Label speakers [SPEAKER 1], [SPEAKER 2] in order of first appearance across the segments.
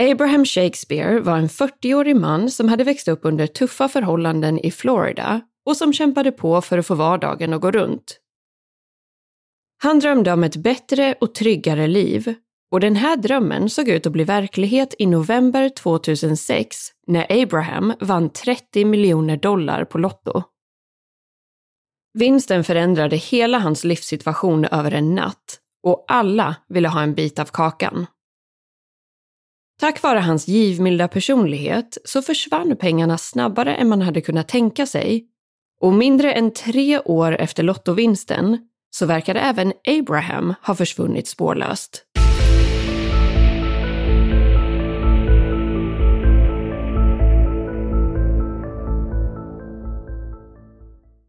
[SPEAKER 1] Abraham Shakespeare var en 40-årig man som hade växt upp under tuffa förhållanden i Florida och som kämpade på för att få vardagen att gå runt. Han drömde om ett bättre och tryggare liv och den här drömmen såg ut att bli verklighet i november 2006 när Abraham vann 30 miljoner dollar på Lotto. Vinsten förändrade hela hans livssituation över en natt och alla ville ha en bit av kakan. Tack vare hans givmilda personlighet så försvann pengarna snabbare än man hade kunnat tänka sig och mindre än tre år efter lottovinsten så verkade även Abraham ha försvunnit spårlöst.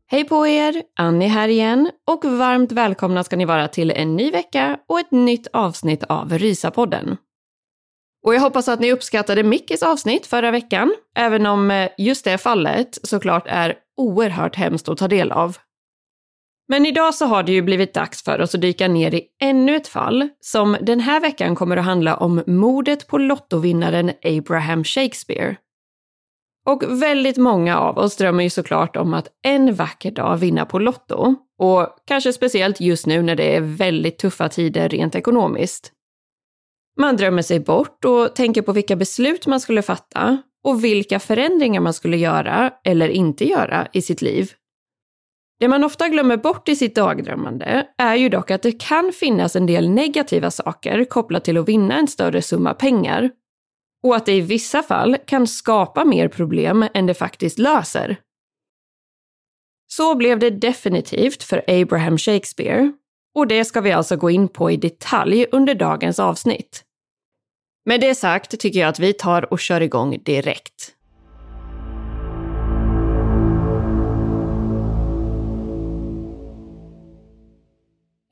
[SPEAKER 1] Hej på er! Annie här igen och varmt välkomna ska ni vara till en ny vecka och ett nytt avsnitt av Rysapodden. Och jag hoppas att ni uppskattade Mickis avsnitt förra veckan, även om eh, just det fallet såklart är oerhört hemskt att ta del av. Men idag så har det ju blivit dags för oss att dyka ner i ännu ett fall som den här veckan kommer att handla om mordet på lottovinnaren Abraham Shakespeare. Och väldigt många av oss drömmer ju såklart om att en vacker dag vinna på Lotto. Och kanske speciellt just nu när det är väldigt tuffa tider rent ekonomiskt. Man drömmer sig bort och tänker på vilka beslut man skulle fatta och vilka förändringar man skulle göra eller inte göra i sitt liv. Det man ofta glömmer bort i sitt dagdrömmande är ju dock att det kan finnas en del negativa saker kopplat till att vinna en större summa pengar. Och att det i vissa fall kan skapa mer problem än det faktiskt löser. Så blev det definitivt för Abraham Shakespeare. Och det ska vi alltså gå in på i detalj under dagens avsnitt. Med det sagt tycker jag att vi tar och kör igång direkt.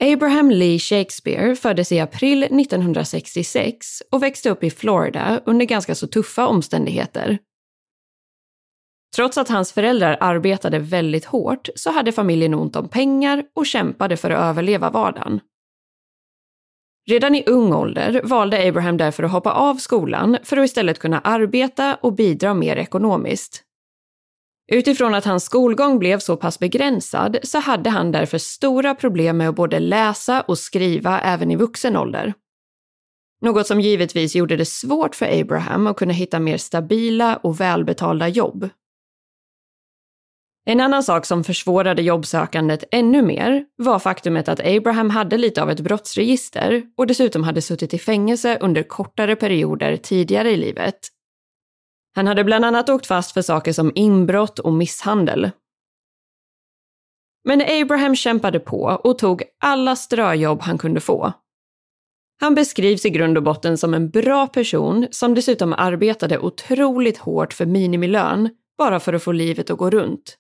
[SPEAKER 1] Abraham Lee Shakespeare föddes i april 1966 och växte upp i Florida under ganska så tuffa omständigheter. Trots att hans föräldrar arbetade väldigt hårt så hade familjen ont om pengar och kämpade för att överleva vardagen. Redan i ung ålder valde Abraham därför att hoppa av skolan för att istället kunna arbeta och bidra mer ekonomiskt. Utifrån att hans skolgång blev så pass begränsad så hade han därför stora problem med att både läsa och skriva även i vuxen ålder. Något som givetvis gjorde det svårt för Abraham att kunna hitta mer stabila och välbetalda jobb. En annan sak som försvårade jobbsökandet ännu mer var faktumet att Abraham hade lite av ett brottsregister och dessutom hade suttit i fängelse under kortare perioder tidigare i livet. Han hade bland annat åkt fast för saker som inbrott och misshandel. Men Abraham kämpade på och tog alla ströjobb han kunde få. Han beskrivs i grund och botten som en bra person som dessutom arbetade otroligt hårt för minimilön bara för att få livet att gå runt.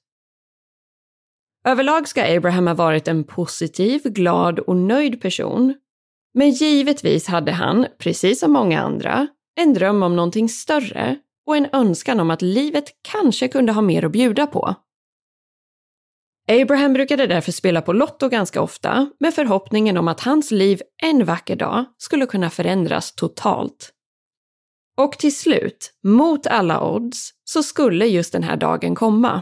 [SPEAKER 1] Överlag ska Abraham ha varit en positiv, glad och nöjd person. Men givetvis hade han, precis som många andra, en dröm om någonting större och en önskan om att livet kanske kunde ha mer att bjuda på. Abraham brukade därför spela på Lotto ganska ofta med förhoppningen om att hans liv en vacker dag skulle kunna förändras totalt. Och till slut, mot alla odds, så skulle just den här dagen komma.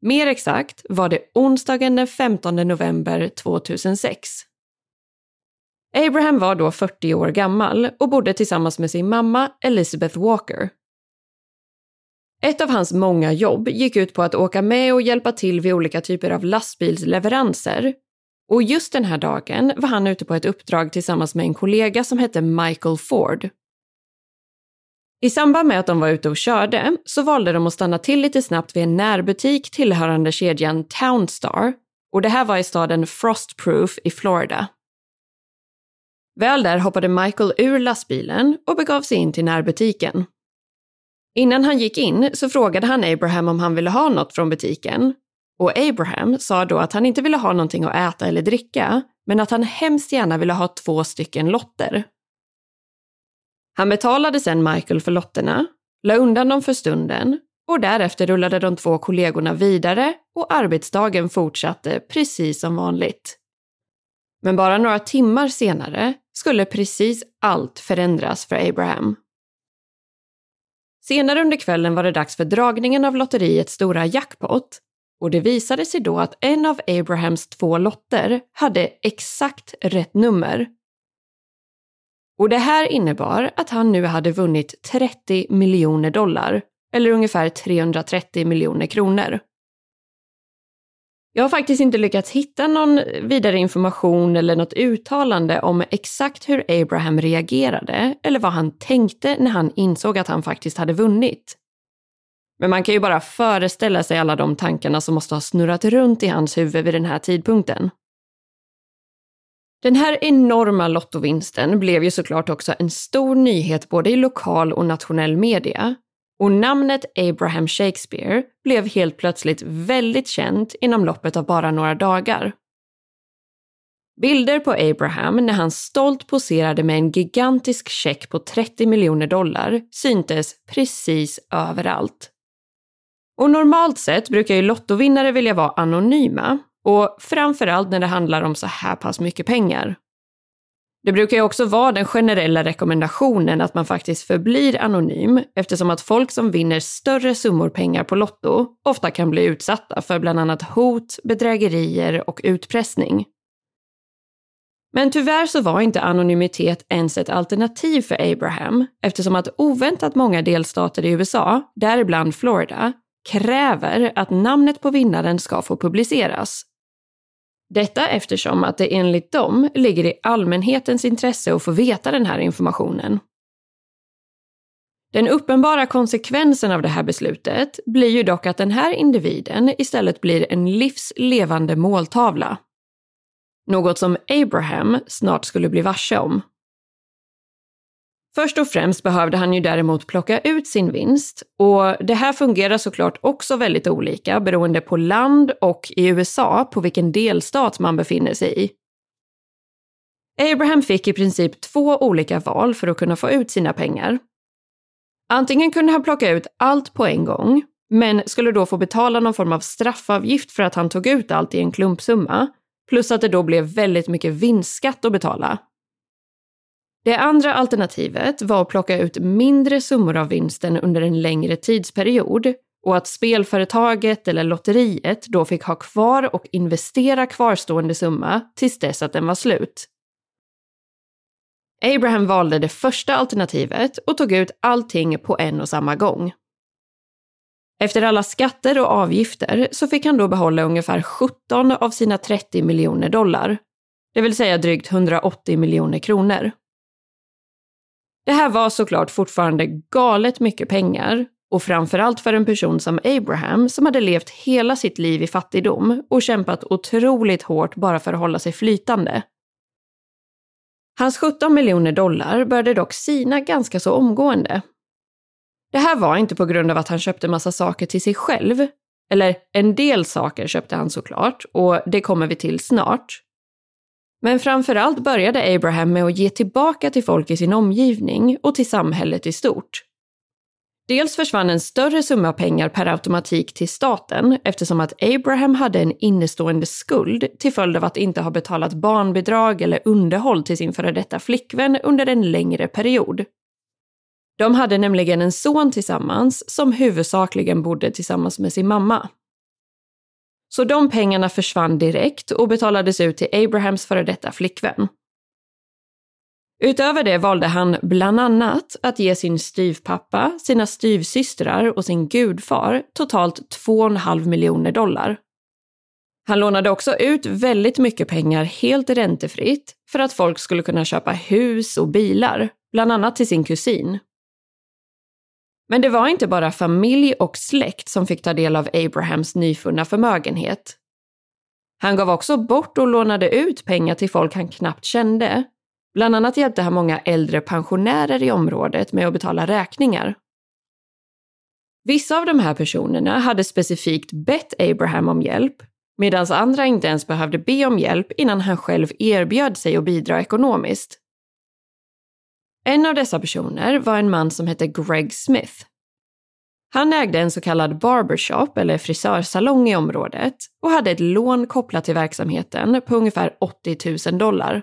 [SPEAKER 1] Mer exakt var det onsdagen den 15 november 2006. Abraham var då 40 år gammal och bodde tillsammans med sin mamma Elizabeth Walker. Ett av hans många jobb gick ut på att åka med och hjälpa till vid olika typer av lastbilsleveranser. Och just den här dagen var han ute på ett uppdrag tillsammans med en kollega som hette Michael Ford. I samband med att de var ute och körde så valde de att stanna till lite snabbt vid en närbutik tillhörande kedjan Townstar och det här var i staden Frostproof i Florida. Väl där hoppade Michael ur lastbilen och begav sig in till närbutiken. Innan han gick in så frågade han Abraham om han ville ha något från butiken och Abraham sa då att han inte ville ha någonting att äta eller dricka men att han hemskt gärna ville ha två stycken lotter. Han betalade sedan Michael för lotterna, la undan dem för stunden och därefter rullade de två kollegorna vidare och arbetsdagen fortsatte precis som vanligt. Men bara några timmar senare skulle precis allt förändras för Abraham. Senare under kvällen var det dags för dragningen av lotteriets stora jackpot och det visade sig då att en av Abrahams två lotter hade exakt rätt nummer. Och det här innebar att han nu hade vunnit 30 miljoner dollar, eller ungefär 330 miljoner kronor. Jag har faktiskt inte lyckats hitta någon vidare information eller något uttalande om exakt hur Abraham reagerade eller vad han tänkte när han insåg att han faktiskt hade vunnit. Men man kan ju bara föreställa sig alla de tankarna som måste ha snurrat runt i hans huvud vid den här tidpunkten. Den här enorma lottovinsten blev ju såklart också en stor nyhet både i lokal och nationell media och namnet Abraham Shakespeare blev helt plötsligt väldigt känt inom loppet av bara några dagar. Bilder på Abraham när han stolt poserade med en gigantisk check på 30 miljoner dollar syntes precis överallt. Och normalt sett brukar ju lottovinnare vilja vara anonyma och framförallt när det handlar om så här pass mycket pengar. Det brukar ju också vara den generella rekommendationen att man faktiskt förblir anonym eftersom att folk som vinner större summor pengar på Lotto ofta kan bli utsatta för bland annat hot, bedrägerier och utpressning. Men tyvärr så var inte anonymitet ens ett alternativ för Abraham eftersom att oväntat många delstater i USA, däribland Florida, kräver att namnet på vinnaren ska få publiceras detta eftersom att det enligt dem ligger i allmänhetens intresse att få veta den här informationen. Den uppenbara konsekvensen av det här beslutet blir ju dock att den här individen istället blir en livslevande måltavla. Något som Abraham snart skulle bli varse om. Först och främst behövde han ju däremot plocka ut sin vinst och det här fungerar såklart också väldigt olika beroende på land och i USA på vilken delstat man befinner sig i. Abraham fick i princip två olika val för att kunna få ut sina pengar. Antingen kunde han plocka ut allt på en gång, men skulle då få betala någon form av straffavgift för att han tog ut allt i en klumpsumma, plus att det då blev väldigt mycket vinstskatt att betala. Det andra alternativet var att plocka ut mindre summor av vinsten under en längre tidsperiod och att spelföretaget eller lotteriet då fick ha kvar och investera kvarstående summa tills dess att den var slut. Abraham valde det första alternativet och tog ut allting på en och samma gång. Efter alla skatter och avgifter så fick han då behålla ungefär 17 av sina 30 miljoner dollar, det vill säga drygt 180 miljoner kronor. Det här var såklart fortfarande galet mycket pengar och framförallt för en person som Abraham som hade levt hela sitt liv i fattigdom och kämpat otroligt hårt bara för att hålla sig flytande. Hans 17 miljoner dollar började dock sina ganska så omgående. Det här var inte på grund av att han köpte massa saker till sig själv. Eller en del saker köpte han såklart, och det kommer vi till snart. Men framförallt började Abraham med att ge tillbaka till folk i sin omgivning och till samhället i stort. Dels försvann en större summa pengar per automatik till staten eftersom att Abraham hade en innestående skuld till följd av att inte ha betalat barnbidrag eller underhåll till sin före detta flickvän under en längre period. De hade nämligen en son tillsammans som huvudsakligen bodde tillsammans med sin mamma. Så de pengarna försvann direkt och betalades ut till Abrahams före detta flickvän. Utöver det valde han bland annat att ge sin styvpappa, sina styvsystrar och sin gudfar totalt 2,5 miljoner dollar. Han lånade också ut väldigt mycket pengar helt räntefritt för att folk skulle kunna köpa hus och bilar, bland annat till sin kusin. Men det var inte bara familj och släkt som fick ta del av Abrahams nyfunna förmögenhet. Han gav också bort och lånade ut pengar till folk han knappt kände. Bland annat hjälpte han många äldre pensionärer i området med att betala räkningar. Vissa av de här personerna hade specifikt bett Abraham om hjälp, medan andra inte ens behövde be om hjälp innan han själv erbjöd sig att bidra ekonomiskt. En av dessa personer var en man som hette Greg Smith. Han ägde en så kallad barbershop eller frisörsalong i området och hade ett lån kopplat till verksamheten på ungefär 80 000 dollar.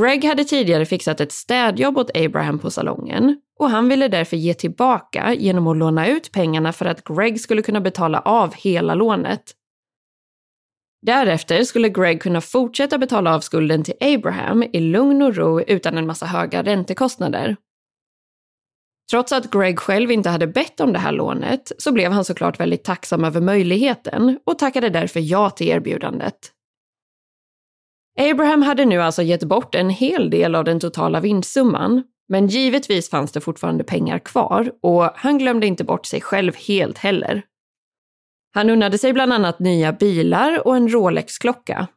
[SPEAKER 1] Greg hade tidigare fixat ett städjobb åt Abraham på salongen och han ville därför ge tillbaka genom att låna ut pengarna för att Greg skulle kunna betala av hela lånet. Därefter skulle Greg kunna fortsätta betala av skulden till Abraham i lugn och ro utan en massa höga räntekostnader. Trots att Greg själv inte hade bett om det här lånet så blev han såklart väldigt tacksam över möjligheten och tackade därför ja till erbjudandet. Abraham hade nu alltså gett bort en hel del av den totala vinstsumman, men givetvis fanns det fortfarande pengar kvar och han glömde inte bort sig själv helt heller. Han unnade sig bland annat nya bilar och en Rolex-klocka.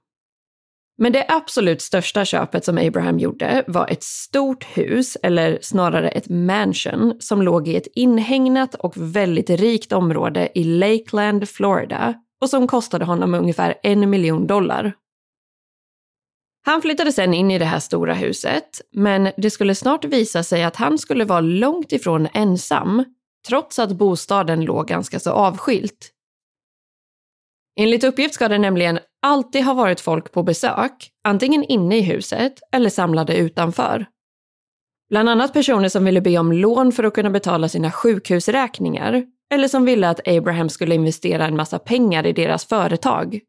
[SPEAKER 1] Men det absolut största köpet som Abraham gjorde var ett stort hus, eller snarare ett mansion, som låg i ett inhägnat och väldigt rikt område i Lakeland, Florida och som kostade honom ungefär en miljon dollar. Han flyttade sen in i det här stora huset, men det skulle snart visa sig att han skulle vara långt ifrån ensam, trots att bostaden låg ganska så avskilt. Enligt uppgift ska det nämligen alltid ha varit folk på besök, antingen inne i huset eller samlade utanför. Bland annat personer som ville be om lån för att kunna betala sina sjukhusräkningar eller som ville att Abraham skulle investera en massa pengar i deras företag.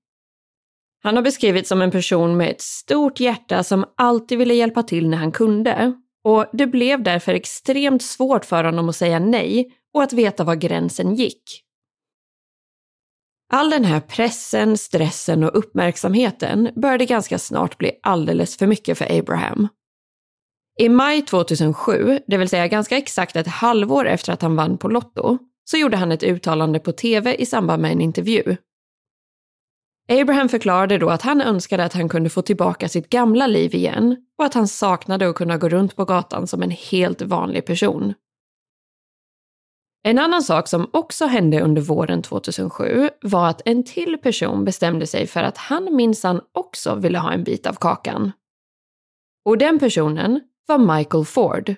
[SPEAKER 1] Han har beskrivits som en person med ett stort hjärta som alltid ville hjälpa till när han kunde och det blev därför extremt svårt för honom att säga nej och att veta var gränsen gick. All den här pressen, stressen och uppmärksamheten började ganska snart bli alldeles för mycket för Abraham. I maj 2007, det vill säga ganska exakt ett halvår efter att han vann på Lotto, så gjorde han ett uttalande på TV i samband med en intervju. Abraham förklarade då att han önskade att han kunde få tillbaka sitt gamla liv igen och att han saknade att kunna gå runt på gatan som en helt vanlig person. En annan sak som också hände under våren 2007 var att en till person bestämde sig för att han minsann också ville ha en bit av kakan. Och den personen var Michael Ford.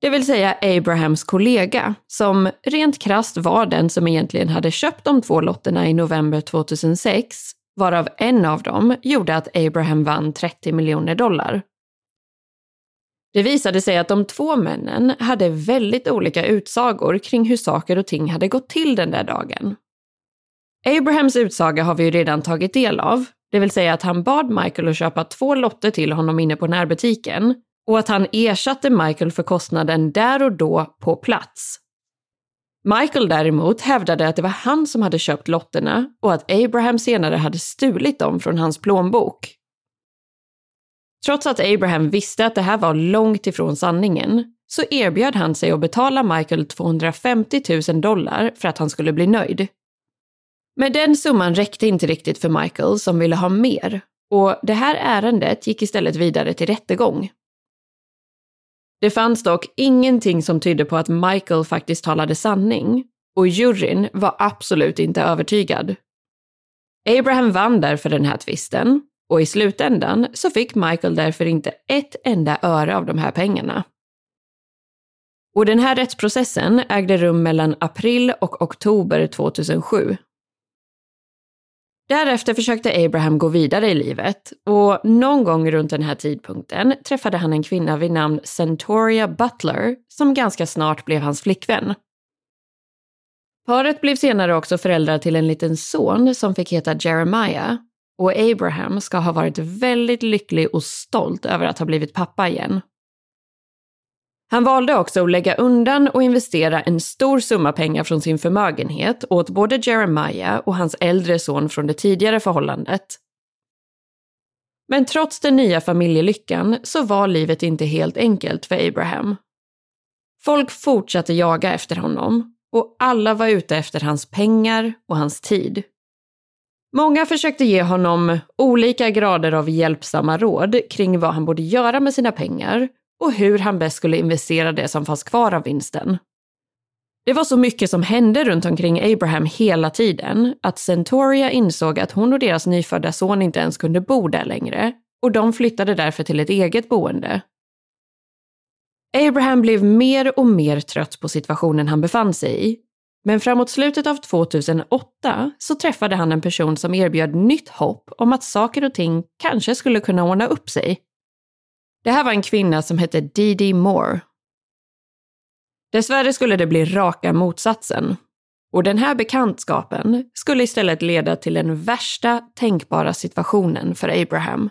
[SPEAKER 1] Det vill säga Abrahams kollega, som rent krast var den som egentligen hade köpt de två lotterna i november 2006, varav en av dem gjorde att Abraham vann 30 miljoner dollar. Det visade sig att de två männen hade väldigt olika utsagor kring hur saker och ting hade gått till den där dagen. Abrahams utsaga har vi ju redan tagit del av, det vill säga att han bad Michael att köpa två lotter till honom inne på närbutiken och att han ersatte Michael för kostnaden där och då på plats. Michael däremot hävdade att det var han som hade köpt lotterna och att Abraham senare hade stulit dem från hans plånbok. Trots att Abraham visste att det här var långt ifrån sanningen så erbjöd han sig att betala Michael 250 000 dollar för att han skulle bli nöjd. Men den summan räckte inte riktigt för Michael som ville ha mer och det här ärendet gick istället vidare till rättegång. Det fanns dock ingenting som tydde på att Michael faktiskt talade sanning och juryn var absolut inte övertygad. Abraham vann därför den här tvisten och i slutändan så fick Michael därför inte ett enda öre av de här pengarna. Och den här rättsprocessen ägde rum mellan april och oktober 2007. Därefter försökte Abraham gå vidare i livet och någon gång runt den här tidpunkten träffade han en kvinna vid namn Centoria Butler som ganska snart blev hans flickvän. Paret blev senare också föräldrar till en liten son som fick heta Jeremiah och Abraham ska ha varit väldigt lycklig och stolt över att ha blivit pappa igen. Han valde också att lägga undan och investera en stor summa pengar från sin förmögenhet åt både Jeremiah och hans äldre son från det tidigare förhållandet. Men trots den nya familjelyckan så var livet inte helt enkelt för Abraham. Folk fortsatte jaga efter honom och alla var ute efter hans pengar och hans tid. Många försökte ge honom olika grader av hjälpsamma råd kring vad han borde göra med sina pengar och hur han bäst skulle investera det som fanns kvar av vinsten. Det var så mycket som hände runt omkring Abraham hela tiden att Centoria insåg att hon och deras nyfödda son inte ens kunde bo där längre och de flyttade därför till ett eget boende. Abraham blev mer och mer trött på situationen han befann sig i. Men framåt slutet av 2008 så träffade han en person som erbjöd nytt hopp om att saker och ting kanske skulle kunna ordna upp sig. Det här var en kvinna som hette Dee Moore. Dessvärre skulle det bli raka motsatsen. Och den här bekantskapen skulle istället leda till den värsta tänkbara situationen för Abraham.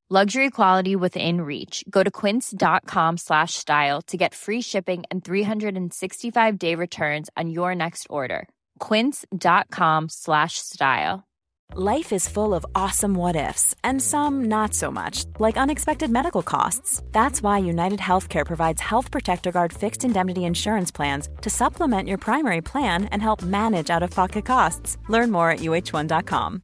[SPEAKER 2] Luxury quality within reach. Go to quince.com slash style to get free shipping and 365-day returns on your next order. quince.com slash style.
[SPEAKER 3] Life is full of awesome what ifs, and some not so much, like unexpected medical costs. That's why United Healthcare provides Health Protector Guard fixed indemnity insurance plans to supplement your primary plan and help manage out of pocket costs. Learn more at uh1.com.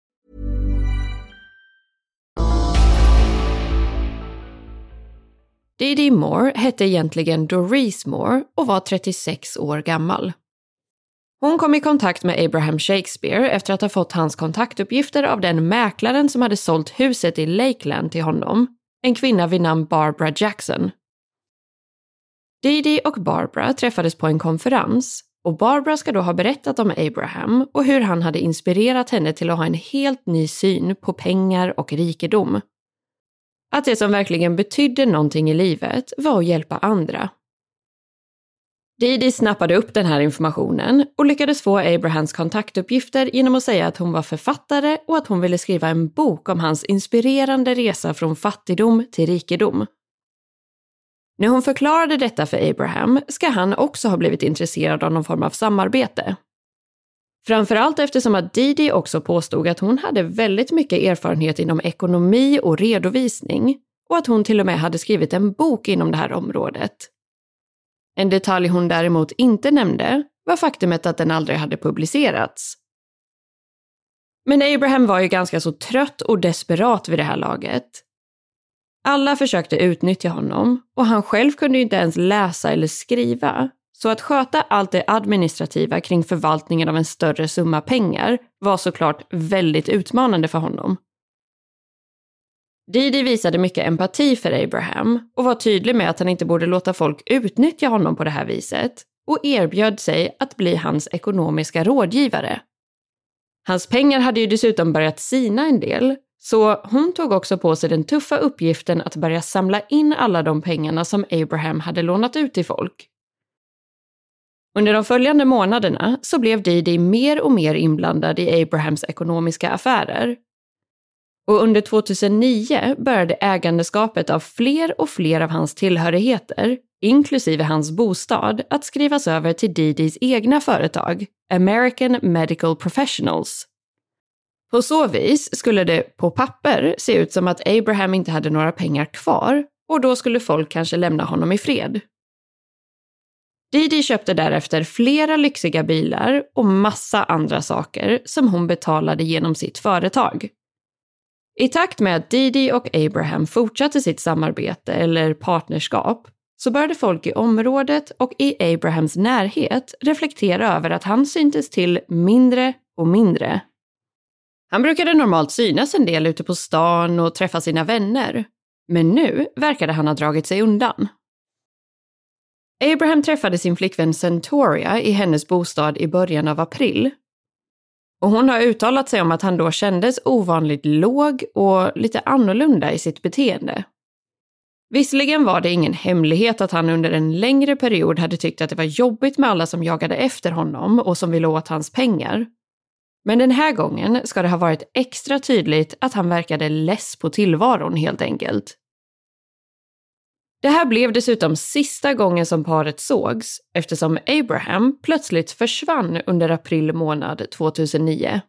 [SPEAKER 1] Didi Moore hette egentligen Doris Moore och var 36 år gammal. Hon kom i kontakt med Abraham Shakespeare efter att ha fått hans kontaktuppgifter av den mäklaren som hade sålt huset i Lakeland till honom, en kvinna vid namn Barbara Jackson. Didi och Barbara träffades på en konferens och Barbara ska då ha berättat om Abraham och hur han hade inspirerat henne till att ha en helt ny syn på pengar och rikedom. Att det som verkligen betydde någonting i livet var att hjälpa andra Didi snappade upp den här informationen och lyckades få Abrahams kontaktuppgifter genom att säga att hon var författare och att hon ville skriva en bok om hans inspirerande resa från fattigdom till rikedom. När hon förklarade detta för Abraham ska han också ha blivit intresserad av någon form av samarbete. Framförallt eftersom att Didi också påstod att hon hade väldigt mycket erfarenhet inom ekonomi och redovisning och att hon till och med hade skrivit en bok inom det här området. En detalj hon däremot inte nämnde var faktumet att den aldrig hade publicerats. Men Abraham var ju ganska så trött och desperat vid det här laget. Alla försökte utnyttja honom och han själv kunde ju inte ens läsa eller skriva. Så att sköta allt det administrativa kring förvaltningen av en större summa pengar var såklart väldigt utmanande för honom. Didi visade mycket empati för Abraham och var tydlig med att han inte borde låta folk utnyttja honom på det här viset och erbjöd sig att bli hans ekonomiska rådgivare. Hans pengar hade ju dessutom börjat sina en del, Så hon tog också på sig den tuffa uppgiften att börja samla in alla de pengarna som Abraham hade lånat ut till folk. Under de följande månaderna så blev Didi mer och mer inblandad i Abrahams ekonomiska affärer. Och under 2009 började ägandeskapet av fler och fler av hans tillhörigheter, inklusive hans bostad, att skrivas över till Didis egna företag, American Medical Professionals. På så vis skulle det på papper se ut som att Abraham inte hade några pengar kvar och då skulle folk kanske lämna honom i fred. Didi köpte därefter flera lyxiga bilar och massa andra saker som hon betalade genom sitt företag. I takt med att Didi och Abraham fortsatte sitt samarbete eller partnerskap så började folk i området och i Abrahams närhet reflektera över att han syntes till mindre och mindre. Han brukade normalt synas en del ute på stan och träffa sina vänner, men nu verkade han ha dragit sig undan. Abraham träffade sin flickvän Centoria i hennes bostad i början av april. Och hon har uttalat sig om att han då kändes ovanligt låg och lite annorlunda i sitt beteende. Visserligen var det ingen hemlighet att han under en längre period hade tyckt att det var jobbigt med alla som jagade efter honom och som ville åt hans pengar. Men den här gången ska det ha varit extra tydligt att han verkade less på tillvaron helt enkelt. Det här blev dessutom sista gången som paret sågs eftersom Abraham plötsligt försvann under april månad 2009.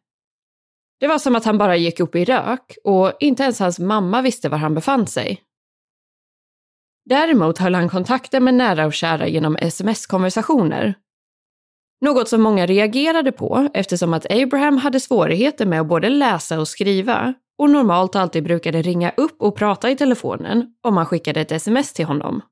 [SPEAKER 1] Det var som att han bara gick upp i rök och inte ens hans mamma visste var han befann sig. Däremot höll han kontakten med nära och kära genom sms-konversationer. Något som många reagerade på eftersom att Abraham hade svårigheter med att både läsa och skriva och normalt alltid brukade ringa upp och prata i telefonen om man skickade ett sms till honom.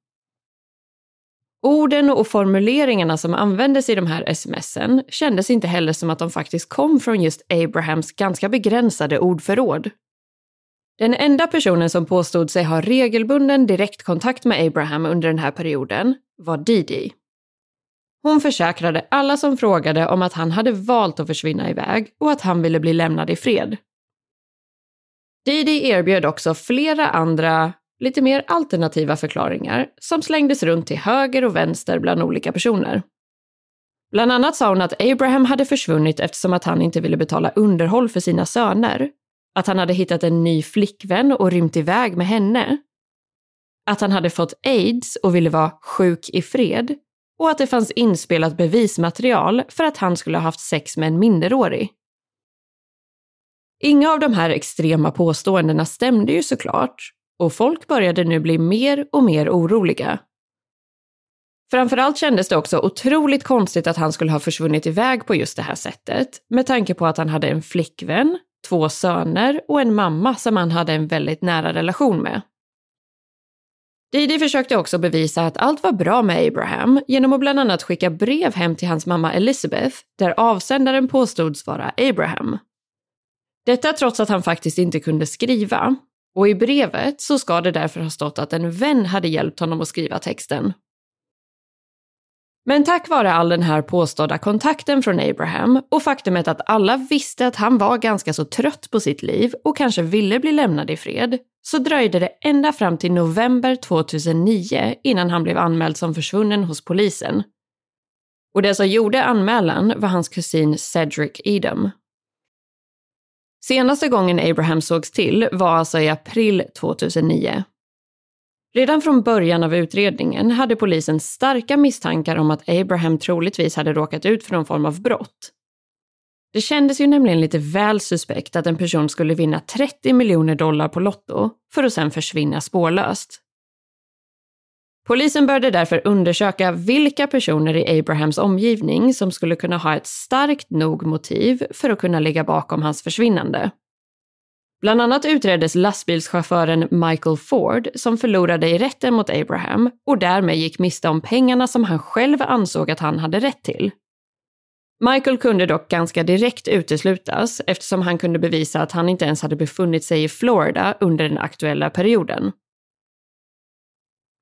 [SPEAKER 1] Orden och formuleringarna som användes i de här smsen kändes inte heller som att de faktiskt kom från just Abrahams ganska begränsade ordförråd. Den enda personen som påstod sig ha regelbunden direktkontakt med Abraham under den här perioden var Didi. Hon försäkrade alla som frågade om att han hade valt att försvinna iväg och att han ville bli lämnad i fred. Didi erbjöd också flera andra, lite mer alternativa förklaringar som slängdes runt till höger och vänster bland olika personer. Bland annat sa hon att Abraham hade försvunnit eftersom att han inte ville betala underhåll för sina söner, att han hade hittat en ny flickvän och rymt iväg med henne, att han hade fått aids och ville vara sjuk i fred och att det fanns inspelat bevismaterial för att han skulle ha haft sex med en minderårig. Inga av de här extrema påståendena stämde ju såklart och folk började nu bli mer och mer oroliga. Framförallt kändes det också otroligt konstigt att han skulle ha försvunnit iväg på just det här sättet med tanke på att han hade en flickvän, två söner och en mamma som han hade en väldigt nära relation med. Didi försökte också bevisa att allt var bra med Abraham genom att bland annat skicka brev hem till hans mamma Elizabeth där avsändaren påstods vara Abraham. Detta trots att han faktiskt inte kunde skriva. Och i brevet så ska det därför ha stått att en vän hade hjälpt honom att skriva texten. Men tack vare all den här påstådda kontakten från Abraham och faktumet att alla visste att han var ganska så trött på sitt liv och kanske ville bli lämnad i fred, så dröjde det ända fram till november 2009 innan han blev anmäld som försvunnen hos polisen. Och det som gjorde anmälan var hans kusin Cedric Edom. Senaste gången Abraham sågs till var alltså i april 2009. Redan från början av utredningen hade polisen starka misstankar om att Abraham troligtvis hade råkat ut för någon form av brott. Det kändes ju nämligen lite väl suspekt att en person skulle vinna 30 miljoner dollar på Lotto för att sen försvinna spårlöst. Polisen började därför undersöka vilka personer i Abrahams omgivning som skulle kunna ha ett starkt nog motiv för att kunna ligga bakom hans försvinnande. Bland annat utreddes lastbilschauffören Michael Ford som förlorade i rätten mot Abraham och därmed gick miste om pengarna som han själv ansåg att han hade rätt till. Michael kunde dock ganska direkt uteslutas eftersom han kunde bevisa att han inte ens hade befunnit sig i Florida under den aktuella perioden.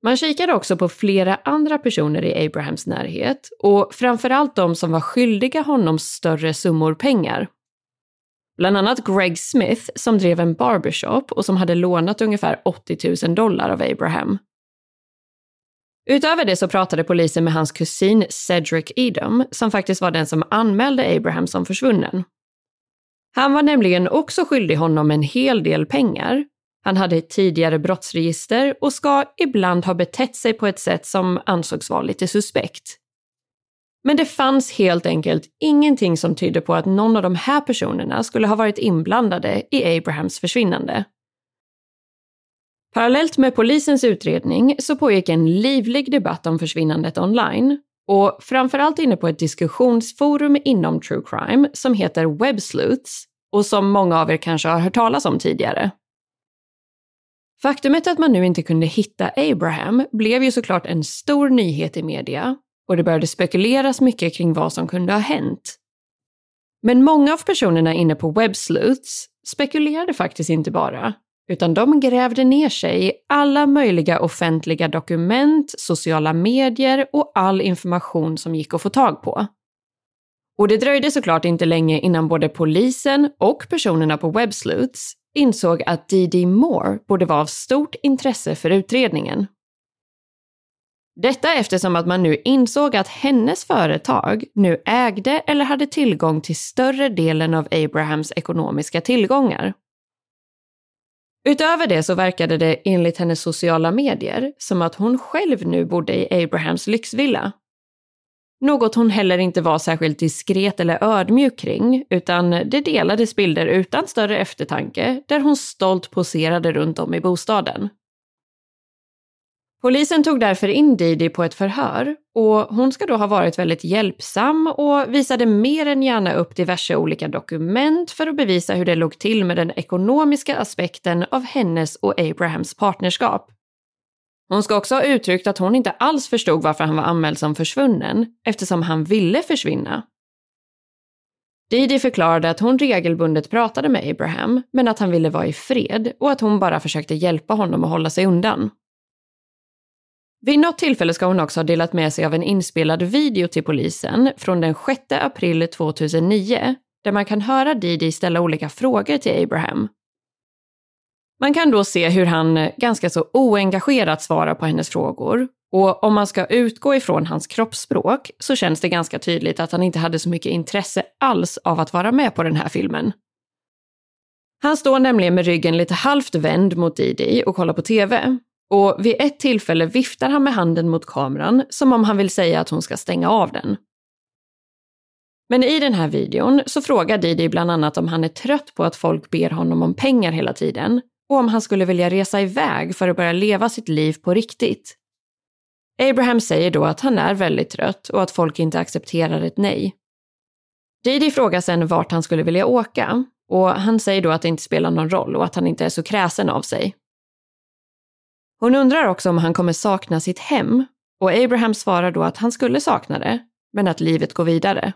[SPEAKER 1] Man kikade också på flera andra personer i Abrahams närhet och framförallt de som var skyldiga honom större summor pengar. Bland annat Greg Smith som drev en barbershop och som hade lånat ungefär 80 000 dollar av Abraham. Utöver det så pratade polisen med hans kusin Cedric Edom som faktiskt var den som anmälde Abraham som försvunnen. Han var nämligen också skyldig honom en hel del pengar. Han hade ett tidigare brottsregister och ska ibland ha betett sig på ett sätt som ansågs vara lite suspekt. Men det fanns helt enkelt ingenting som tydde på att någon av de här personerna skulle ha varit inblandade i Abrahams försvinnande. Parallellt med polisens utredning så pågick en livlig debatt om försvinnandet online och framförallt inne på ett diskussionsforum inom true crime som heter Websleuths och som många av er kanske har hört talas om tidigare. Faktumet att man nu inte kunde hitta Abraham blev ju såklart en stor nyhet i media och det började spekuleras mycket kring vad som kunde ha hänt. Men många av personerna inne på Websleuths spekulerade faktiskt inte bara, utan de grävde ner sig i alla möjliga offentliga dokument, sociala medier och all information som gick att få tag på. Och det dröjde såklart inte länge innan både polisen och personerna på Websleuths insåg att D.D. Moore borde vara av stort intresse för utredningen. Detta eftersom att man nu insåg att hennes företag nu ägde eller hade tillgång till större delen av Abrahams ekonomiska tillgångar. Utöver det så verkade det enligt hennes sociala medier som att hon själv nu bodde i Abrahams lyxvilla. Något hon heller inte var särskilt diskret eller ödmjuk kring, utan det delades bilder utan större eftertanke där hon stolt poserade runt om i bostaden. Polisen tog därför in Didi på ett förhör och hon ska då ha varit väldigt hjälpsam och visade mer än gärna upp diverse olika dokument för att bevisa hur det låg till med den ekonomiska aspekten av hennes och Abrahams partnerskap. Hon ska också ha uttryckt att hon inte alls förstod varför han var anmäld som försvunnen eftersom han ville försvinna. Didi förklarade att hon regelbundet pratade med Abraham men att han ville vara i fred och att hon bara försökte hjälpa honom att hålla sig undan. Vid något tillfälle ska hon också ha delat med sig av en inspelad video till polisen från den 6 april 2009 där man kan höra Didi ställa olika frågor till Abraham. Man kan då se hur han eh, ganska så oengagerat svarar på hennes frågor och om man ska utgå ifrån hans kroppsspråk så känns det ganska tydligt att han inte hade så mycket intresse alls av att vara med på den här filmen. Han står nämligen med ryggen lite halvt vänd mot Didi och kollar på TV och vid ett tillfälle viftar han med handen mot kameran som om han vill säga att hon ska stänga av den. Men i den här videon så frågar Didi bland annat om han är trött på att folk ber honom om pengar hela tiden och om han skulle vilja resa iväg för att börja leva sitt liv på riktigt. Abraham säger då att han är väldigt trött och att folk inte accepterar ett nej. Didi frågar sen vart han skulle vilja åka och han säger då att det inte spelar någon roll och att han inte är så kräsen av sig. Hon undrar också om han kommer sakna sitt hem och Abraham svarar då att han skulle sakna det, men att livet går vidare.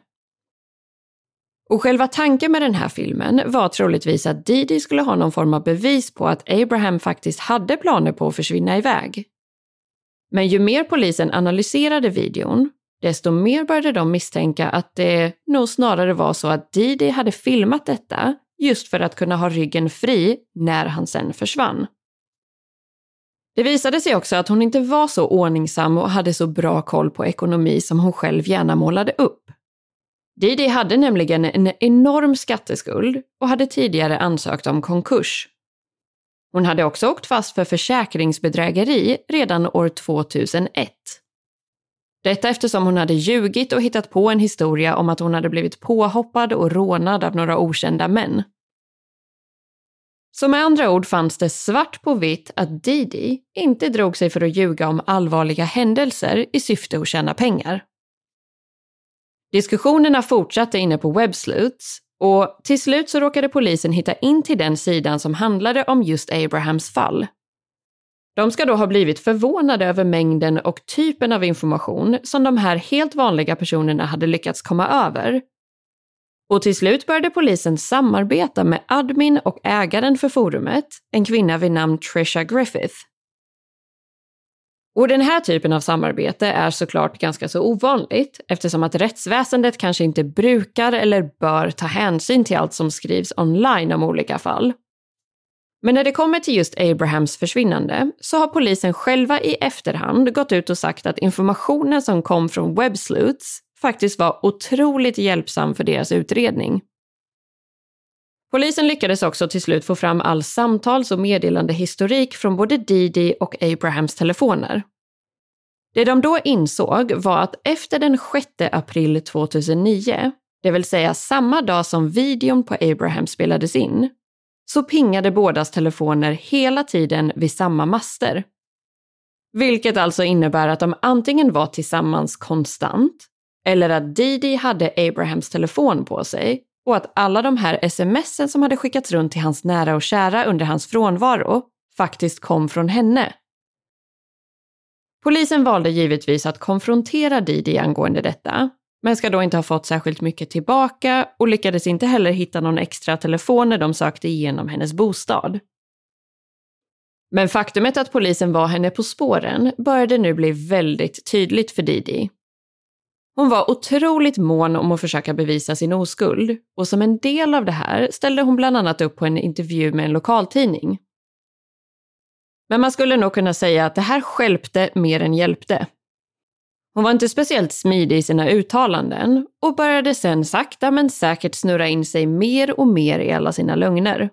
[SPEAKER 1] Och själva tanken med den här filmen var troligtvis att Didi skulle ha någon form av bevis på att Abraham faktiskt hade planer på att försvinna iväg. Men ju mer polisen analyserade videon, desto mer började de misstänka att det nog snarare var så att Didi hade filmat detta just för att kunna ha ryggen fri när han sen försvann. Det visade sig också att hon inte var så ordningsam och hade så bra koll på ekonomi som hon själv gärna målade upp. Didi hade nämligen en enorm skatteskuld och hade tidigare ansökt om konkurs. Hon hade också åkt fast för försäkringsbedrägeri redan år 2001. Detta eftersom hon hade ljugit och hittat på en historia om att hon hade blivit påhoppad och rånad av några okända män. Så med andra ord fanns det svart på vitt att Didi inte drog sig för att ljuga om allvarliga händelser i syfte att tjäna pengar. Diskussionerna fortsatte inne på Websluts och till slut så råkade polisen hitta in till den sidan som handlade om just Abrahams fall. De ska då ha blivit förvånade över mängden och typen av information som de här helt vanliga personerna hade lyckats komma över och till slut började polisen samarbeta med admin och ägaren för forumet, en kvinna vid namn Trisha Griffith. Och den här typen av samarbete är såklart ganska så ovanligt eftersom att rättsväsendet kanske inte brukar eller bör ta hänsyn till allt som skrivs online om olika fall. Men när det kommer till just Abrahams försvinnande så har polisen själva i efterhand gått ut och sagt att informationen som kom från WebSleuths faktiskt var otroligt hjälpsam för deras utredning. Polisen lyckades också till slut få fram all samtals och meddelandehistorik från både Didi och Abrahams telefoner. Det de då insåg var att efter den 6 april 2009, det vill säga samma dag som videon på Abraham spelades in, så pingade bådas telefoner hela tiden vid samma master. Vilket alltså innebär att de antingen var tillsammans konstant, eller att Didi hade Abrahams telefon på sig och att alla de här smsen som hade skickats runt till hans nära och kära under hans frånvaro faktiskt kom från henne. Polisen valde givetvis att konfrontera Didi angående detta, men ska då inte ha fått särskilt mycket tillbaka och lyckades inte heller hitta någon extra telefon när de sökte igenom hennes bostad. Men faktumet att polisen var henne på spåren började nu bli väldigt tydligt för Didi hon var otroligt mån om att försöka bevisa sin oskuld och som en del av det här ställde hon bland annat upp på en intervju med en lokaltidning. Men man skulle nog kunna säga att det här skälpte mer än hjälpte. Hon var inte speciellt smidig i sina uttalanden och började sen sakta men säkert snurra in sig mer och mer i alla sina lögner.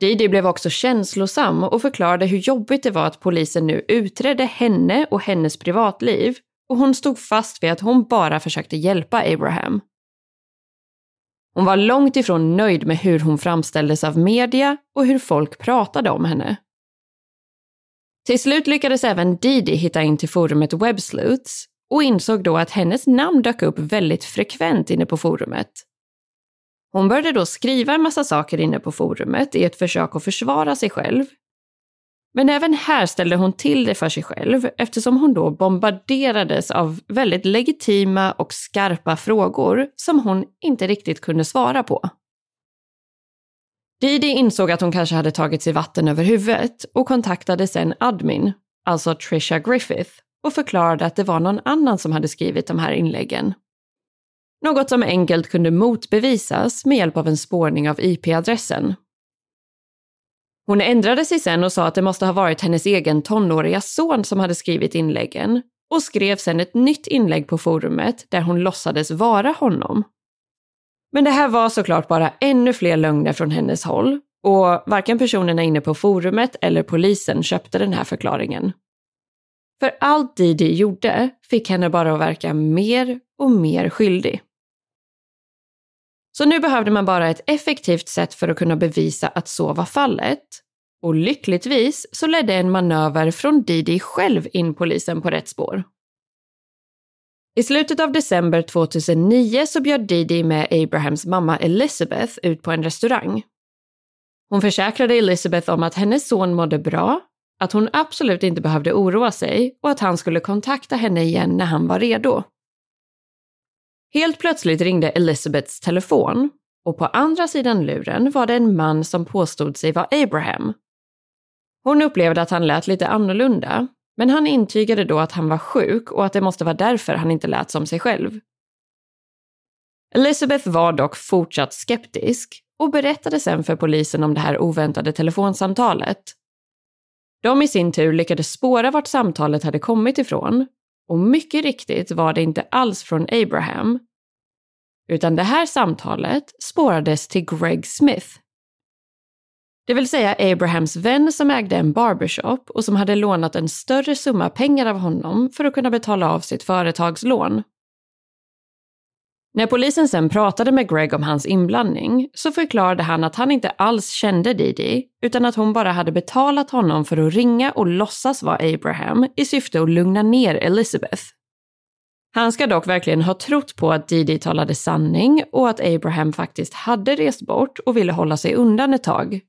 [SPEAKER 1] Didi blev också känslosam och förklarade hur jobbigt det var att polisen nu utredde henne och hennes privatliv och hon stod fast vid att hon bara försökte hjälpa Abraham. Hon var långt ifrån nöjd med hur hon framställdes av media och hur folk pratade om henne. Till slut lyckades även Didi hitta in till forumet Websleuths och insåg då att hennes namn dök upp väldigt frekvent inne på forumet. Hon började då skriva en massa saker inne på forumet i ett försök att försvara sig själv men även här ställde hon till det för sig själv eftersom hon då bombarderades av väldigt legitima och skarpa frågor som hon inte riktigt kunde svara på. Didi insåg att hon kanske hade tagit sig vatten över huvudet och kontaktade sen admin, alltså Trisha Griffith, och förklarade att det var någon annan som hade skrivit de här inläggen. Något som enkelt kunde motbevisas med hjälp av en spårning av IP-adressen hon ändrade sig sen och sa att det måste ha varit hennes egen tonåriga son som hade skrivit inläggen och skrev sen ett nytt inlägg på forumet där hon låtsades vara honom. Men det här var såklart bara ännu fler lögner från hennes håll och varken personerna inne på forumet eller polisen köpte den här förklaringen. För allt Didi gjorde fick henne bara att verka mer och mer skyldig. Så nu behövde man bara ett effektivt sätt för att kunna bevisa att så var fallet. Och lyckligtvis så ledde en manöver från Didi själv in polisen på rätt spår. I slutet av december 2009 så bjöd Didi med Abrahams mamma Elizabeth ut på en restaurang. Hon försäkrade Elizabeth om att hennes son mådde bra, att hon absolut inte behövde oroa sig och att han skulle kontakta henne igen när han var redo. Helt plötsligt ringde Elizabeths telefon och på andra sidan luren var det en man som påstod sig vara Abraham. Hon upplevde att han lät lite annorlunda, men han intygade då att han var sjuk och att det måste vara därför han inte lät som sig själv. Elizabeth var dock fortsatt skeptisk och berättade sen för polisen om det här oväntade telefonsamtalet. De i sin tur lyckades spåra vart samtalet hade kommit ifrån och mycket riktigt var det inte alls från Abraham. Utan det här samtalet spårades till Greg Smith. Det vill säga Abrahams vän som ägde en barbershop och som hade lånat en större summa pengar av honom för att kunna betala av sitt företagslån. När polisen sen pratade med Greg om hans inblandning så förklarade han att han inte alls kände Didi utan att hon bara hade betalat honom för att ringa och låtsas vara Abraham i syfte att lugna ner Elizabeth. Han ska dock verkligen ha trott på att Didi talade sanning och att Abraham faktiskt hade rest bort och ville hålla sig undan ett tag.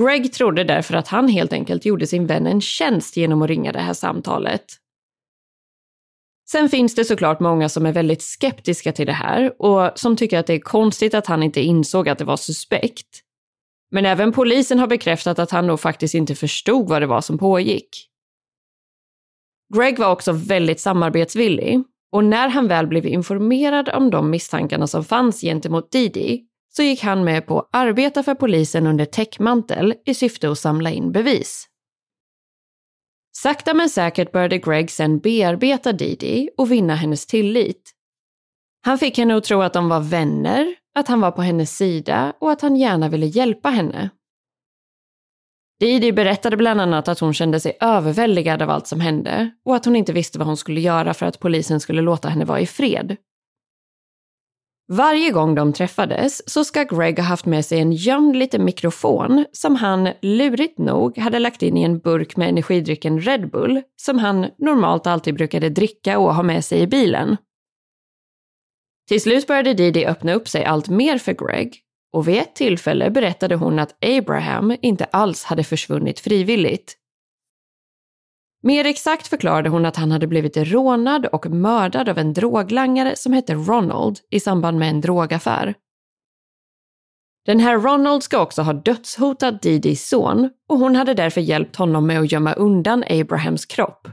[SPEAKER 1] Greg trodde därför att han helt enkelt gjorde sin vän en tjänst genom att ringa det här samtalet. Sen finns det såklart många som är väldigt skeptiska till det här och som tycker att det är konstigt att han inte insåg att det var suspekt. Men även polisen har bekräftat att han nog faktiskt inte förstod vad det var som pågick. Greg var också väldigt samarbetsvillig och när han väl blev informerad om de misstankarna som fanns gentemot Didi så gick han med på att arbeta för polisen under täckmantel i syfte att samla in bevis. Sakta men säkert började Greg sen bearbeta Didi och vinna hennes tillit. Han fick henne att tro att de var vänner, att han var på hennes sida och att han gärna ville hjälpa henne. Didi berättade bland annat att hon kände sig överväldigad av allt som hände och att hon inte visste vad hon skulle göra för att polisen skulle låta henne vara i fred. Varje gång de träffades så ska Greg ha haft med sig en gömd liten mikrofon som han lurigt nog hade lagt in i en burk med energidrycken Red Bull som han normalt alltid brukade dricka och ha med sig i bilen. Till slut började Didi öppna upp sig allt mer för Greg och vid ett tillfälle berättade hon att Abraham inte alls hade försvunnit frivilligt. Mer exakt förklarade hon att han hade blivit rånad och mördad av en droglangare som hette Ronald i samband med en drogaffär. Den här Ronald ska också ha dödshotat Didis son och hon hade därför hjälpt honom med att gömma undan Abrahams kropp.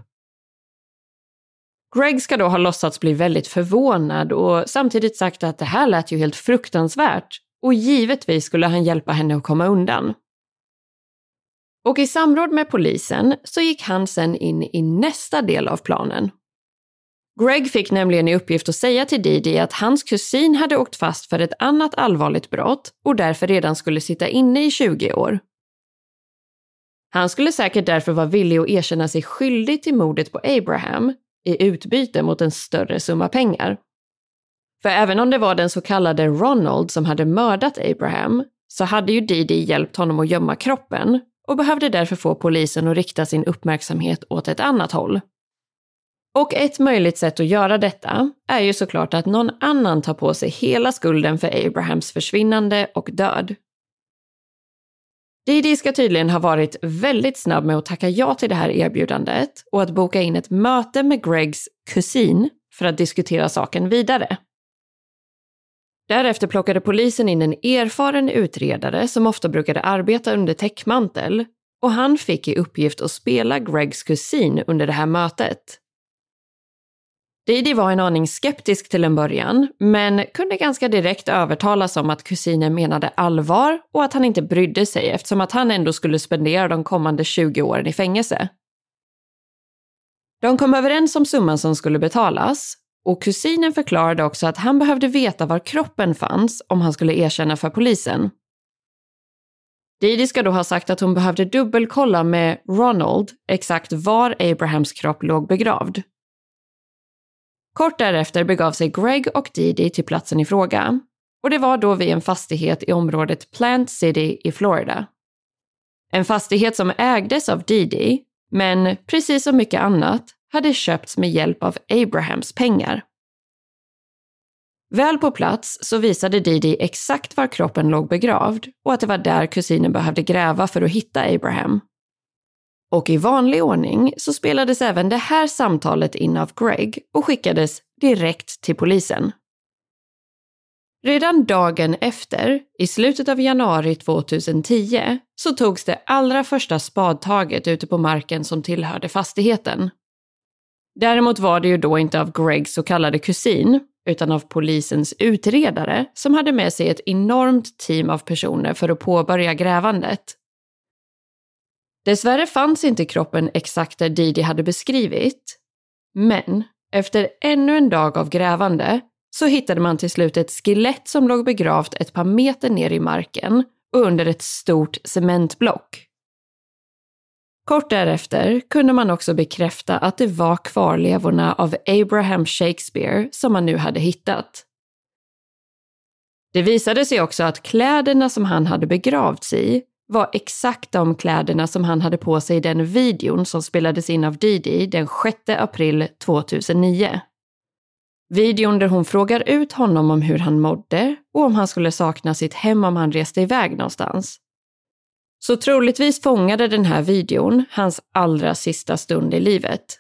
[SPEAKER 1] Greg ska då ha låtsats bli väldigt förvånad och samtidigt sagt att det här lät ju helt fruktansvärt och givetvis skulle han hjälpa henne att komma undan. Och i samråd med polisen så gick han sen in i nästa del av planen. Greg fick nämligen i uppgift att säga till Didi att hans kusin hade åkt fast för ett annat allvarligt brott och därför redan skulle sitta inne i 20 år. Han skulle säkert därför vara villig att erkänna sig skyldig till mordet på Abraham i utbyte mot en större summa pengar. För även om det var den så kallade Ronald som hade mördat Abraham så hade ju Didi hjälpt honom att gömma kroppen och behövde därför få polisen att rikta sin uppmärksamhet åt ett annat håll. Och ett möjligt sätt att göra detta är ju såklart att någon annan tar på sig hela skulden för Abrahams försvinnande och död. Didi ska tydligen ha varit väldigt snabb med att tacka ja till det här erbjudandet och att boka in ett möte med Gregs kusin för att diskutera saken vidare. Därefter plockade polisen in en erfaren utredare som ofta brukade arbeta under täckmantel och han fick i uppgift att spela Gregs kusin under det här mötet. Didi var en aning skeptisk till en början, men kunde ganska direkt övertalas om att kusinen menade allvar och att han inte brydde sig eftersom att han ändå skulle spendera de kommande 20 åren i fängelse. De kom överens om summan som skulle betalas och kusinen förklarade också att han behövde veta var kroppen fanns om han skulle erkänna för polisen. Didi ska då ha sagt att hon behövde dubbelkolla med Ronald exakt var Abrahams kropp låg begravd. Kort därefter begav sig Greg och Didi till platsen i fråga och det var då vid en fastighet i området Plant City i Florida. En fastighet som ägdes av Didi, men precis som mycket annat hade köpts med hjälp av Abrahams pengar. Väl på plats så visade Didi exakt var kroppen låg begravd och att det var där kusinen behövde gräva för att hitta Abraham. Och i vanlig ordning så spelades även det här samtalet in av Greg och skickades direkt till polisen. Redan dagen efter, i slutet av januari 2010, så togs det allra första spadtaget ute på marken som tillhörde fastigheten. Däremot var det ju då inte av Gregs så kallade kusin, utan av polisens utredare som hade med sig ett enormt team av personer för att påbörja grävandet. Dessvärre fanns inte kroppen exakt där Didi hade beskrivit, men efter ännu en dag av grävande så hittade man till slut ett skelett som låg begravt ett par meter ner i marken och under ett stort cementblock. Kort därefter kunde man också bekräfta att det var kvarlevorna av Abraham Shakespeare som man nu hade hittat. Det visade sig också att kläderna som han hade begravts i var exakt de kläderna som han hade på sig i den videon som spelades in av Didi den 6 april 2009. Videon där hon frågar ut honom om hur han mådde och om han skulle sakna sitt hem om han reste iväg någonstans. Så troligtvis fångade den här videon hans allra sista stund i livet.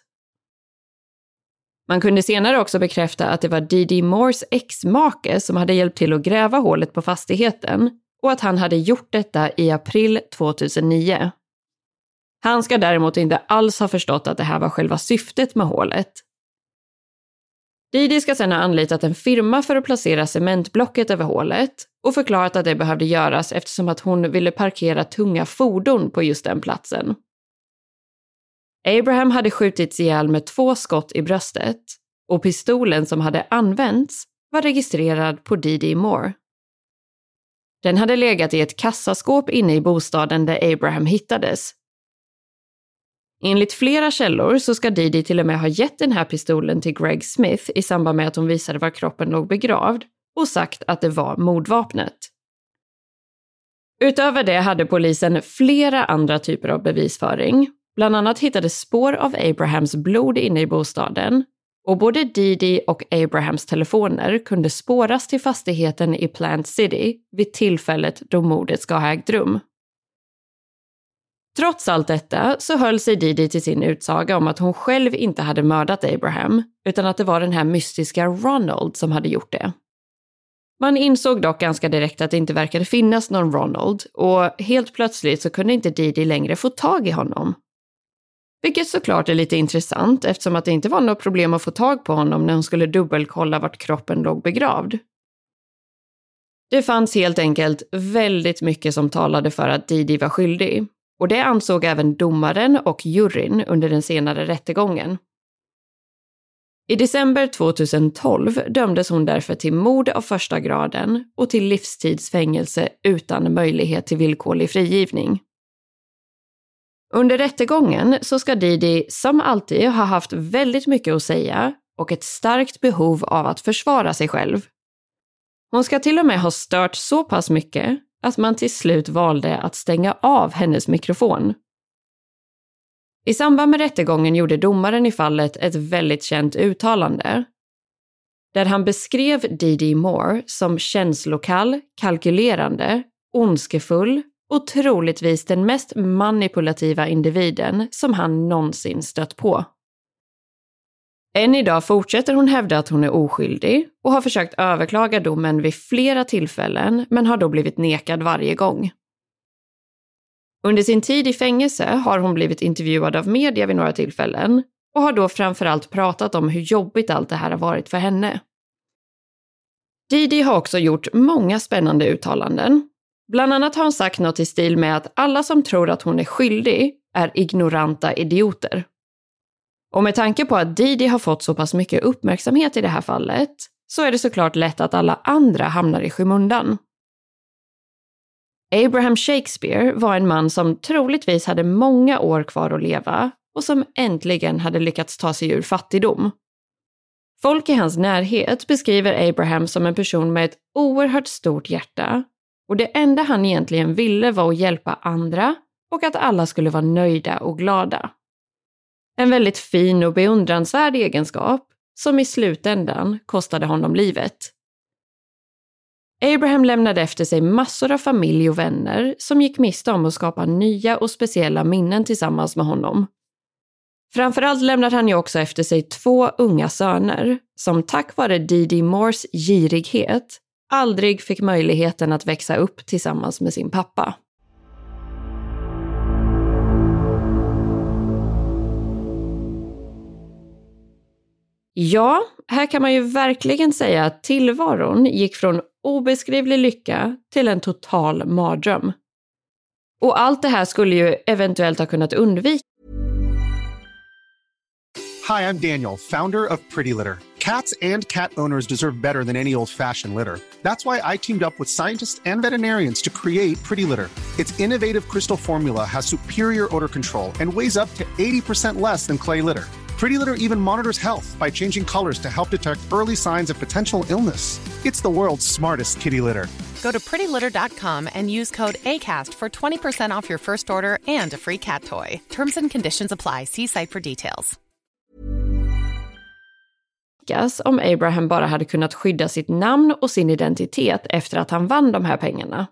[SPEAKER 1] Man kunde senare också bekräfta att det var Didi Moores ex-make som hade hjälpt till att gräva hålet på fastigheten och att han hade gjort detta i april 2009. Han ska däremot inte alls ha förstått att det här var själva syftet med hålet. Didi ska sedan ha anlitat en firma för att placera cementblocket över hålet och förklarat att det behövde göras eftersom att hon ville parkera tunga fordon på just den platsen. Abraham hade skjutits ihjäl med två skott i bröstet och pistolen som hade använts var registrerad på Didi Moore. Den hade legat i ett kassaskåp inne i bostaden där Abraham hittades. Enligt flera källor så ska Didi till och med ha gett den här pistolen till Greg Smith i samband med att hon visade var kroppen låg begravd och sagt att det var mordvapnet. Utöver det hade polisen flera andra typer av bevisföring. Bland annat hittades spår av Abrahams blod inne i bostaden och både Didi och Abrahams telefoner kunde spåras till fastigheten i Plant City vid tillfället då mordet ska ha ägt rum. Trots allt detta så höll sig Didi till sin utsaga om att hon själv inte hade mördat Abraham, utan att det var den här mystiska Ronald som hade gjort det. Man insåg dock ganska direkt att det inte verkade finnas någon Ronald och helt plötsligt så kunde inte Didi längre få tag i honom. Vilket såklart är lite intressant eftersom att det inte var något problem att få tag på honom när hon skulle dubbelkolla vart kroppen låg begravd. Det fanns helt enkelt väldigt mycket som talade för att Didi var skyldig och det ansåg även domaren och juryn under den senare rättegången. I december 2012 dömdes hon därför till mord av första graden och till livstidsfängelse utan möjlighet till villkorlig frigivning. Under rättegången så ska Didi som alltid ha haft väldigt mycket att säga och ett starkt behov av att försvara sig själv. Hon ska till och med ha stört så pass mycket att man till slut valde att stänga av hennes mikrofon. I samband med rättegången gjorde domaren i fallet ett väldigt känt uttalande där han beskrev Didi Moore som känslokall, kalkylerande, ondskefull och troligtvis den mest manipulativa individen som han någonsin stött på. Än idag fortsätter hon hävda att hon är oskyldig och har försökt överklaga domen vid flera tillfällen men har då blivit nekad varje gång. Under sin tid i fängelse har hon blivit intervjuad av media vid några tillfällen och har då framförallt pratat om hur jobbigt allt det här har varit för henne. Didi har också gjort många spännande uttalanden. Bland annat har hon sagt något i stil med att alla som tror att hon är skyldig är ignoranta idioter. Och med tanke på att Didi har fått så pass mycket uppmärksamhet i det här fallet så är det såklart lätt att alla andra hamnar i skymundan. Abraham Shakespeare var en man som troligtvis hade många år kvar att leva och som äntligen hade lyckats ta sig ur fattigdom. Folk i hans närhet beskriver Abraham som en person med ett oerhört stort hjärta och det enda han egentligen ville var att hjälpa andra och att alla skulle vara nöjda och glada. En väldigt fin och beundransvärd egenskap som i slutändan kostade honom livet. Abraham lämnade efter sig massor av familj och vänner som gick miste om att skapa nya och speciella minnen tillsammans med honom. Framförallt lämnade han ju också efter sig två unga söner som tack vare Didi Moores girighet aldrig fick möjligheten att växa upp tillsammans med sin pappa. Ja, här kan man ju verkligen säga att tillvaron gick från obeskrivlig lycka till en total mardröm. Och allt det här skulle ju eventuellt ha kunnat undvikas.
[SPEAKER 4] Hej, jag Daniel, founder of Pretty Litter. Cats and cat owners deserve better than any old-fashioned litter. That's why I teamed up with scientists and veterinarians to create Pretty Litter. Its innovative crystal formula has superior odor control and weighs up to 80% less than clay litter. Pretty Litter even monitors health by changing colors to help detect early signs of potential illness. It's the world's smartest kitty litter.
[SPEAKER 5] Go to prettylitter.com and use code ACAST for 20% off your first order and a free cat toy. Terms and conditions apply. See site for details.
[SPEAKER 1] om Abraham bara hade kunnat skydda sitt namn och sin identitet efter att han vann de här pengarna.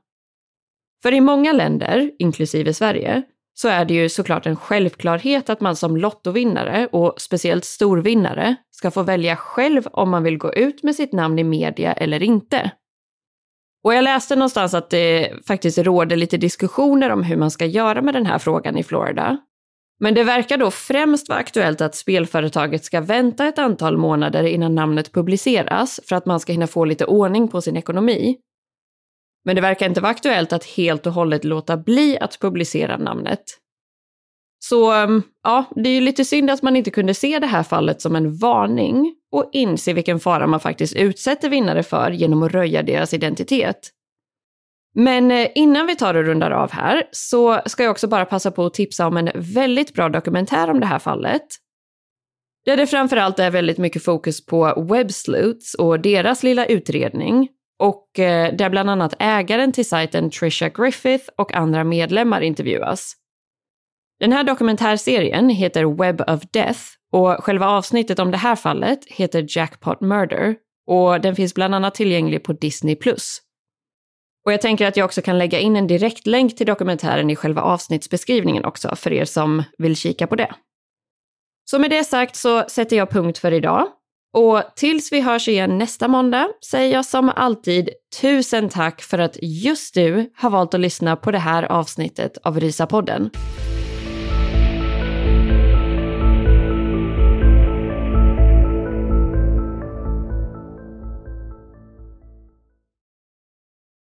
[SPEAKER 1] För i många länder, inklusive Sverige, så är det ju såklart en självklarhet att man som lottovinnare och speciellt storvinnare ska få välja själv om man vill gå ut med sitt namn i media eller inte. Och jag läste någonstans att det faktiskt råder lite diskussioner om hur man ska göra med den här frågan i Florida. Men det verkar då främst vara aktuellt att spelföretaget ska vänta ett antal månader innan namnet publiceras för att man ska hinna få lite ordning på sin ekonomi. Men det verkar inte vara aktuellt att helt och hållet låta bli att publicera namnet. Så ehm, ja, det är ju lite synd att man inte kunde se det här fallet som en varning och inse vilken fara man faktiskt utsätter vinnare för genom att röja deras identitet. Men eh, innan vi tar och rundar av här så ska jag också bara passa på att tipsa om en väldigt bra dokumentär om det här fallet. Där det framförallt är väldigt mycket fokus på Websleuths och deras lilla utredning och eh, där bland annat ägaren till sajten Trisha Griffith och andra medlemmar intervjuas. Den här dokumentärserien heter Web of Death och själva avsnittet om det här fallet heter Jackpot Murder och den finns bland annat tillgänglig på Disney+. Och jag tänker att jag också kan lägga in en direktlänk till dokumentären i själva avsnittsbeskrivningen också för er som vill kika på det. Så med det sagt så sätter jag punkt för idag. Och tills vi hörs igen nästa måndag säger jag som alltid tusen tack för att just du har valt att lyssna på det här avsnittet av Rysapodden. podden